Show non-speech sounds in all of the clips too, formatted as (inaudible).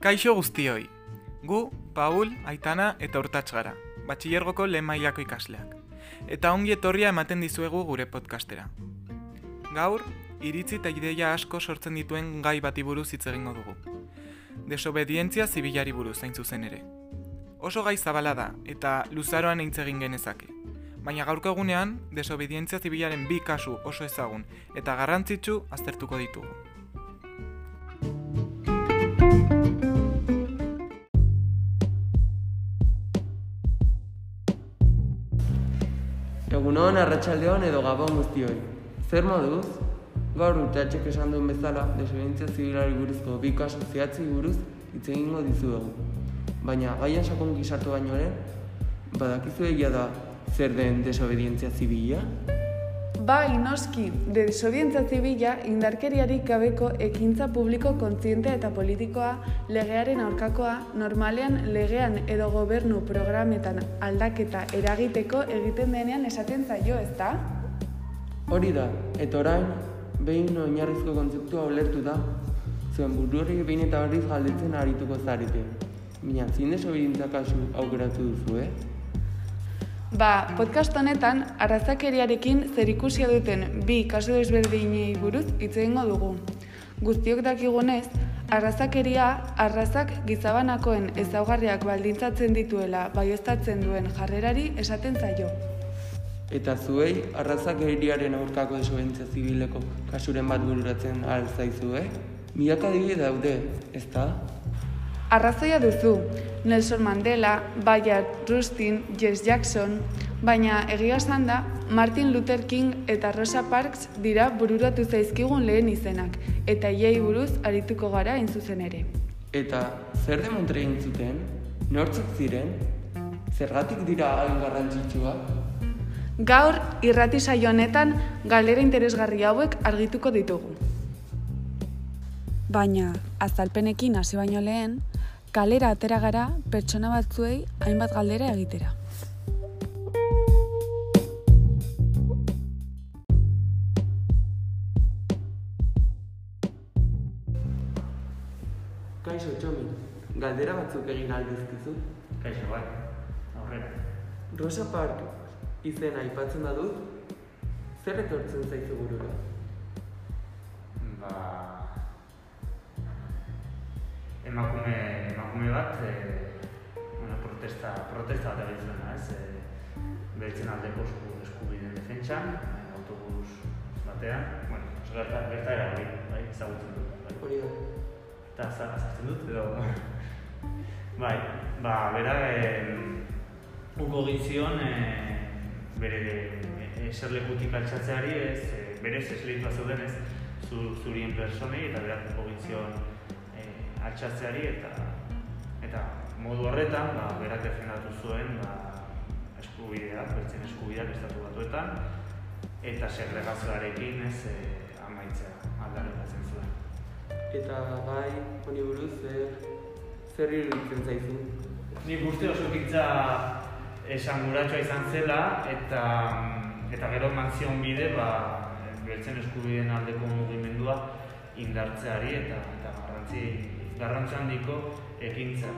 Kaixo guztioi. Gu, Paul, Aitana eta Urtats gara, batxillergoko lehen mailako ikasleak. Eta ongi etorria ematen dizuegu gure podcastera. Gaur, iritzi eta ideia asko sortzen dituen gai bati buruz hitz egingo dugu. Desobedientzia zibilari buruz zain zuzen ere. Oso gai zabala da eta luzaroan eitz egin genezake. Baina gaurko egunean, desobedientzia zibilaren bi kasu oso ezagun eta garrantzitsu aztertuko ditugu. Arratsaldeon edo gabon guztioi. Zer moduz? Gaur urteatxek esan duen bezala, desobedientzia zibilari buruzko bi kasu zehatzi buruz hitz egingo dizuegu. Baina gaian sakon gizartu baino ere, badakizu egia da zer den desobedientzia zibila? Bai, noski, desobedientzia zibila indarkeriarik gabeko ekintza publiko kontzientea eta politikoa, legearen aurkakoa, normalean legean edo gobernu programetan aldaketa eragiteko egiten denean esaten zaio, ezta? Hori da, eta orain, behin oinarrizko kontzeptua ulertu da, zuen buruari behin eta berriz galdetzen arituko zarete. Baina, zin desobedientzia kasu aukeratu duzu, eh? Ba, podcast honetan, arrazakeriarekin zerikusia duten bi kasu desberdinei buruz hitz egingo dugu. Guztiok dakigunez, arrazakeria arrazak gizabanakoen ezaugarriak baldintzatzen dituela baioztatzen duen jarrerari esaten zaio. Eta zuei, arrazakeriaren aurkako desobedientzia zibileko kasuren bat bururatzen ahal zaizu, eh? Milaka adibide daude, ezta? Arrazoia duzu, Nelson Mandela, Bayard Rustin, Jess Jackson, baina egia esan da, Martin Luther King eta Rosa Parks dira bururatu zaizkigun lehen izenak, eta iei buruz arituko gara hain zuzen ere. Eta zer demontre egin zuten? Nortzuk ziren? Zergatik dira hain garrantzitsuak? Gaur, irrati saio honetan, galdera interesgarri hauek argituko ditugu. Baina, azalpenekin hasi baino lehen, kalera atera gara pertsona batzuei hainbat galdera egitera. Kaixo, Txomi, galdera batzuk egin aldizkizu? Kaixo, bai, aurrera. Rosa Park izena aipatzen badut, zer etortzen zaizu burura? Ba... Emakume, emakume bat, e, bueno, protesta, protesta bat egin zuena, ez? E, beltzen aldeko esku, eskubideen defentsan, e, autobus batean, bueno, gerta, gertaera hori, bai, ezagutzen dut, bai. Hori da. Eta za- azartzen dut, edo... (laughs) bai, ba, bera, e, uko gizion, e, bere e, eserlekutik altxatzeari, ez, e, berez esleitua zeuden ez, zu, zurien personei, eta berak uko gizion e, altxatzeari, eta eta modu horretan, ba, berak defendatu zuen, ba, eskubideak, bertzen eskubideak estatu batuetan, eta segregazioarekin ez e, amaitzea aldarrikatzen zuen. Eta bai, honi buruz, zer, zer iruditzen zaizu? Nik uste oso ekintza esanguratsua izan zela eta eta gero eman zion bide ba beltzen eskubideen aldeko mugimendua indartzeari eta eta garrantzi garrantzi handiko ekintza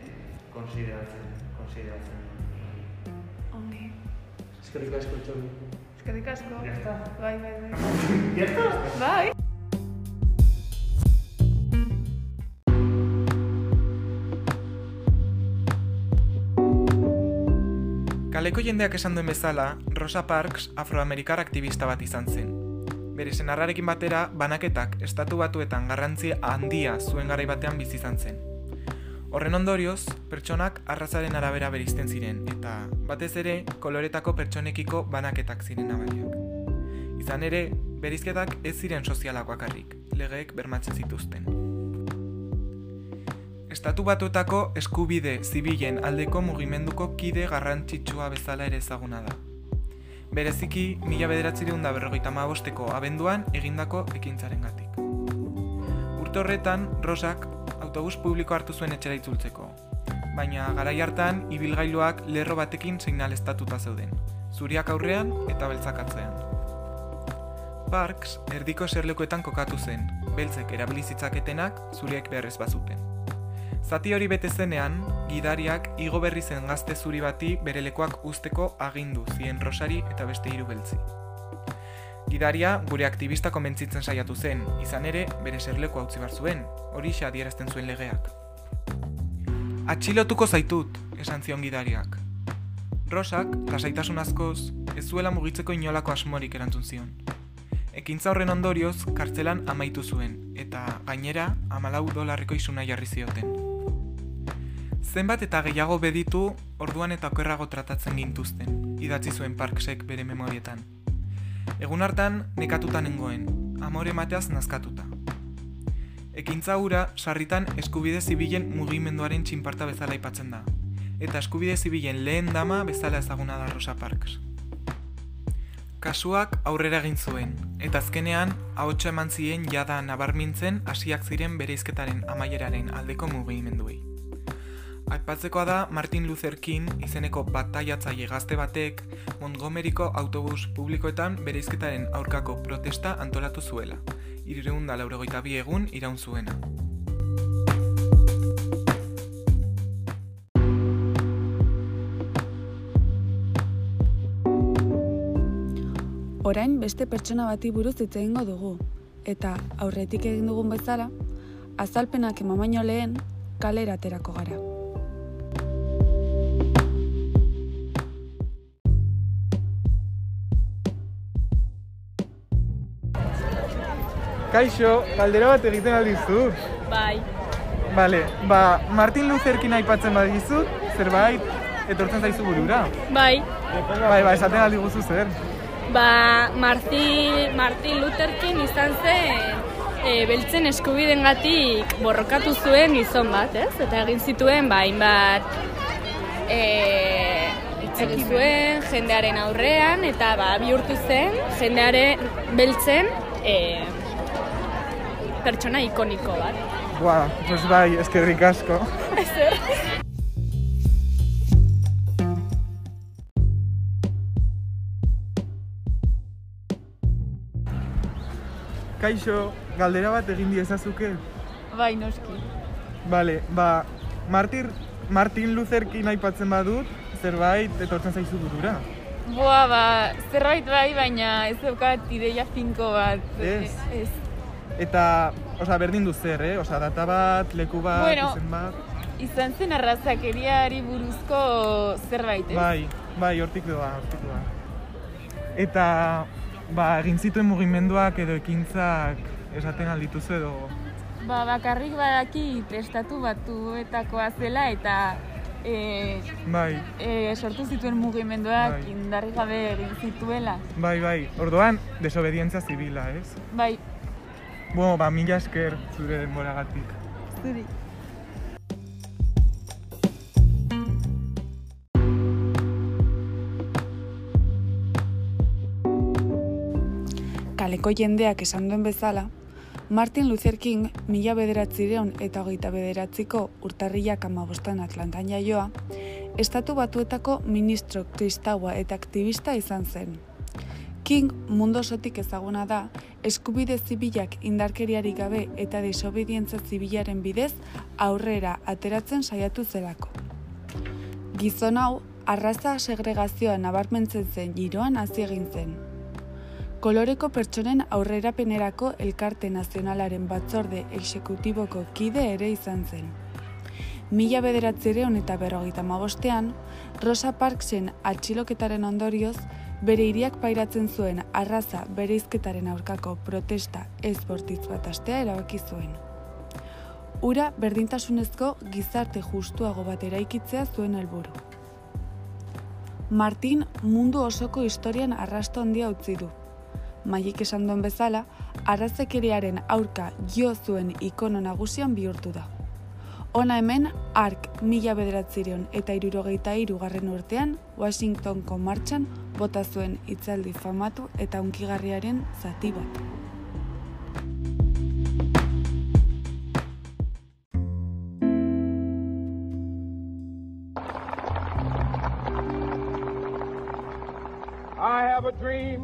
eh, konsideratzen konsideratzen. Ongi. Eskerrik asko, Txomi. Eskerrik asko. Ya está. Bai, bai, bai. (laughs) Ya está. Bai. Kaleko jendeak esan duen bezala, Rosa Parks afroamerikar aktivista bat izan zen. Bere senarrarekin batera, banaketak estatu batuetan garrantzi handia zuen garai batean bizi izan zen. Horren ondorioz, pertsonak arrazaren arabera berizten ziren, eta batez ere, koloretako pertsonekiko banaketak ziren nabariak. Izan ere, berizketak ez ziren sozialak bakarrik, legeek bermatzen zituzten. Estatu batuetako eskubide zibilen aldeko mugimenduko kide garrantzitsua bezala ere ezaguna da. Bereziki, mila bederatzireun da berrogeita bosteko abenduan egindako ekintzaren gatik. Urte horretan, Rosak autobus publiko hartu zuen etxera itzultzeko. Baina garai hartan, ibilgailuak lerro batekin seinaleztatuta zeuden. Zuriak aurrean eta beltzak atzean. Parks erdiko eserlekuetan kokatu zen, beltzek erabili zitzaketenak zuriek beharrez bazuten. Zati hori bete zenean, gidariak igo berri zen gazte zuri bati bere lekoak usteko agindu zien Rosari eta beste hiru beltzi. Gidaria gure aktivista konbentzitzen saiatu zen, izan ere bere serleko utzi bar zuen, hori xa adierazten zuen legeak. Atxilotuko zaitut, esan zion gidariak. Rosak, lasaitasun askoz, ez zuela mugitzeko inolako asmorik erantzun zion. Ekintza horren ondorioz, kartzelan amaitu zuen, eta gainera, amalau dolarreko isuna jarri zioten. Zenbat eta gehiago beditu, orduan eta okerrago tratatzen gintuzten, idatzi zuen Parksek bere memorietan. Egun hartan, nekatuta nengoen, amore mateaz nazkatuta. Ekintza hura, sarritan eskubide zibilen mugimenduaren txinparta bezala aipatzen da, eta eskubide zibilen lehen dama bezala ezaguna da Rosa Parks. Kasuak aurrera egin zuen, eta azkenean ahotsa eman zien jada nabarmintzen hasiak ziren bereizketaren amaieraren aldeko mugimenduei. Aipatzekoa da Martin Luther King izeneko bataiatzaile gazte batek Montgomeryko autobus publikoetan bereizketaren aurkako protesta antolatu zuela. Irureun da lauregoita bi egun iraun zuena. Orain beste pertsona bati buruz hitz egingo dugu eta aurretik egin dugun bezala, azalpenak eman baino lehen kalera aterako gara. Kaixo, galdera bat egiten aldizut. Bai, Bale, ba, Martin Luther King aipatzen badizut, zerbait etortzen zaizu burura. bai. Bai, ba, esaten aldi guzu zer. Ba, Martin, Martin Luther King izan zen e, beltzen eskubidengatik borrokatu zuen gizon bat, ez? Eta egin zituen, ba, hainbat e, zuen jendearen aurrean, eta ba, bihurtu zen jendearen beltzen e, pertsona ikoniko bat. Buah, pues bai, eskerrik asko. Kaixo, galdera bat egin diezazuke? Bai, noski. Bale, ba, Martin, Martin Luther King aipatzen badut, zerbait etortzen zaizu burura. Boa, ba, zerbait bai, baina ez daukat ideia finko bat. Ez? Ez. Eta, osea, berdin du zer, eh? Osea, data bat, leku bat, Bueno. izen bat. Izan zen arrazakeriari buruzko zerbait, ez? Bai, bai, hortik doa, hortik doa. Eta, ba, egin zituen mugimenduak edo ekintzak esaten aldituzu edo... Ba, bakarrik badakit estatu batuetakoa zela eta e, Bai, e, sortu zituen mugimenduak Bai. indarri gabe egin zituela. bai, bai. Orduan, desobedientzia zibila, ez? Bai, Bueno, ba, mila esker zure denboragatik. zuri. Kaleko jendeak esan duen bezala, Martin Luther King mila bederatzireun eta hogeita bederatziko urtarriak amabostan Atlantan jaioa, estatu batuetako ministro kristaua eta aktivista izan zen. King mundu osotik ezaguna da, eskubide zibilak indarkeriarik gabe eta desobedientza zibilaren bidez aurrera ateratzen saiatu zelako. Gizon hau, arraza segregazioa nabarmentzen zen giroan hasi egin zen. Koloreko pertsonen aurrerapenerako elkarte nazionalaren batzorde exekutiboko kide ere izan zen. Mila bederatzireun eta berrogeita mabostean, Rosa Parksen atxiloketaren ondorioz, bere hiriak pairatzen zuen arraza bereizketaren aurkako protesta ez bortitz bat astea erabaki zuen. Ura berdintasunezko gizarte justuago bat eraikitzea zuen helburu. Martin mundu osoko historian arrasto handia utzi du. Maik esan duen bezala, arrazekeriaren aurka jo zuen ikono nagusian bihurtu da. Hona hemen, ark mila bederatzireon eta irurogeita irugarren urtean, Washingtonko martxan bota zuen hitzaldi famatu eta unkigarriaren zati bat. I have a dream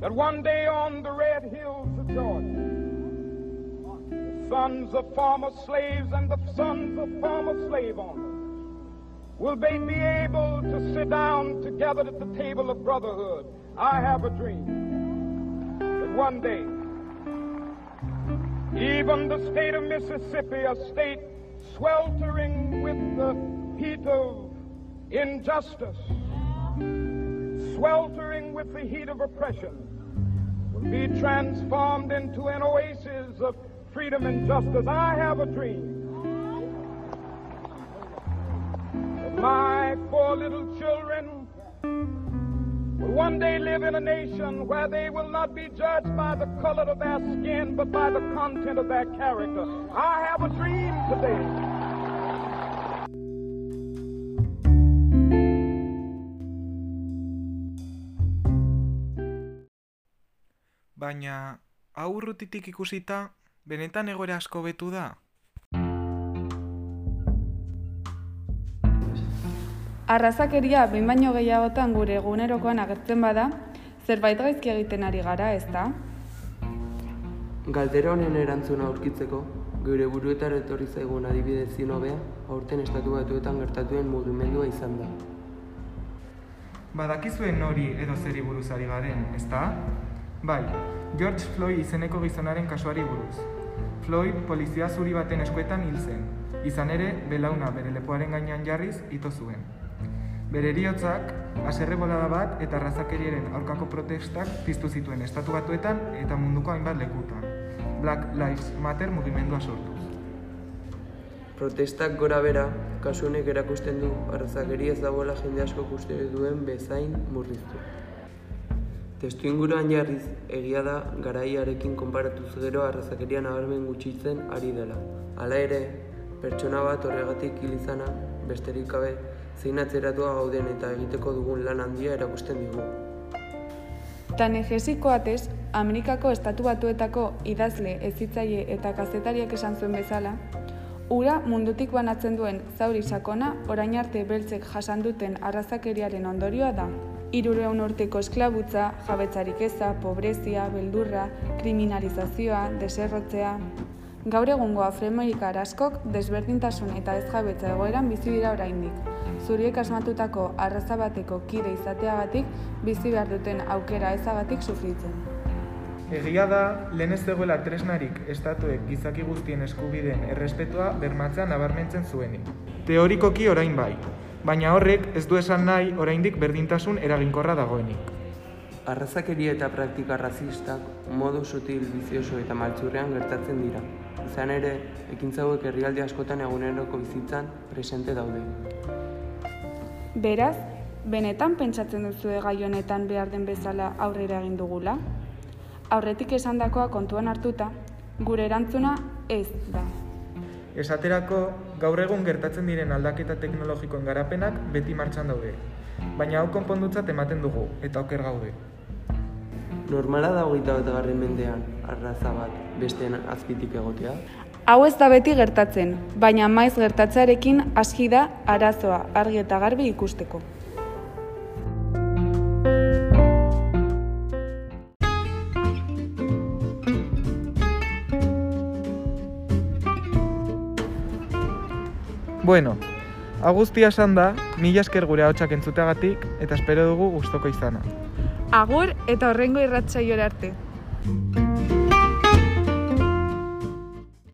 that one day sons of former slaves and the sons of former slave owners? Will they be able to sit down together at the table of brotherhood? I have a dream that one day, even the state of Mississippi, a state sweltering with the heat of injustice, sweltering with the heat of oppression, will be transformed into an oasis of freedom and justice. I have a dream my four little children will one day live in a nation where they will not be judged by the color of their skin, but by the content of their character. I have a dream today. Baina, hau urrutitik ikusita, benetan egoera asko betu da? Arrazakeria behin baino gehiagotan gure egunerokoan agertzen bada, zerbait gaizki egiten ari gara, ez da? Galdera honen erantzuna aurkitzeko, gure buruetara etorri zaigun adibidez zinobea, aurten estatu batuetan gertatuen mugimendua izan da. Badakizuen nori edo zeri buruz ari garen, ezta? Bai, George Floyd izeneko gizonaren kasuari buruz. Floyd polizia zuri baten eskuetan hil zen. Izan ere, belauna bere lepoaren gainean jarriz ito zuen. Bere eriotzak, aserre bolada bat eta arrazakeriaren aurkako protestak piztu zituen estatu batuetan eta munduko hainbat lekutan. Black Lives Matter mugimendua sortuz. Protestak gora bera, kasu honek erakusten du arrazakeri ez dagoela jende asko uste duen bezain murriztu. Testu inguruan jarriz, egia da garaiarekin konparatuz gero arrazakeria nabarmen gutxitzen ari dela. Hala ere, pertsona bat horregatik hil izana, besterik gabe, zein atzeratua gauden eta egiteko dugun lan handia erakusten digu. Tanegesi Koates, Amerikako estatu batuetako idazle, ezitzaile eta kazetariak esan zuen bezala, ura mundutik banatzen duen zauri sakona orain arte beltzek jasan duten arrazakeriaren ondorioa da. Irureun urteko esklabutza, jabetzarik eza, pobrezia, beldurra, kriminalizazioa, deserrotzea... Gaur egungo afroamerikar askok desberdintasun eta ez jabetza egoeran bizi dira oraindik. Zuriek asmatutako arraza bateko kide izateagatik bizi behar duten aukera ezagatik sufritzen. Egia da, lehen ez zegoela tresnarik estatuek gizaki guztien eskubideen errespetua bermatzea nabarmentzen zuenik. Teorikoki orain bai, baina horrek ez du esan nahi oraindik berdintasun eraginkorra dagoenik. Arrazakeria eta praktika razistak modu sutil, bizioso eta maltzurrean gertatzen dira. Izan ere, ekintza hauek herrialde askotan eguneroko bizitzan presente daude. Beraz, benetan pentsatzen duzue gai honetan behar den bezala aurrera egin dugula? Aurretik esandakoa kontuan hartuta, gure erantzuna ez da. Esaterako, gaur egun gertatzen diren aldaketa teknologikoen garapenak beti martxan daude. Baina hau konpondutzat ematen dugu, eta oker gaude. Normala da hogeita bat garren mendean arraza bat besteen azpitik egotea? Hau ez da beti gertatzen, baina maiz gertatzearekin aski da arazoa argi eta garbi ikusteko. Bueno, hau guztia esan da, mila esker gure ahotsak entzuteagatik eta espero dugu gustoko izana. Agur eta horrengo irratsaiora arte.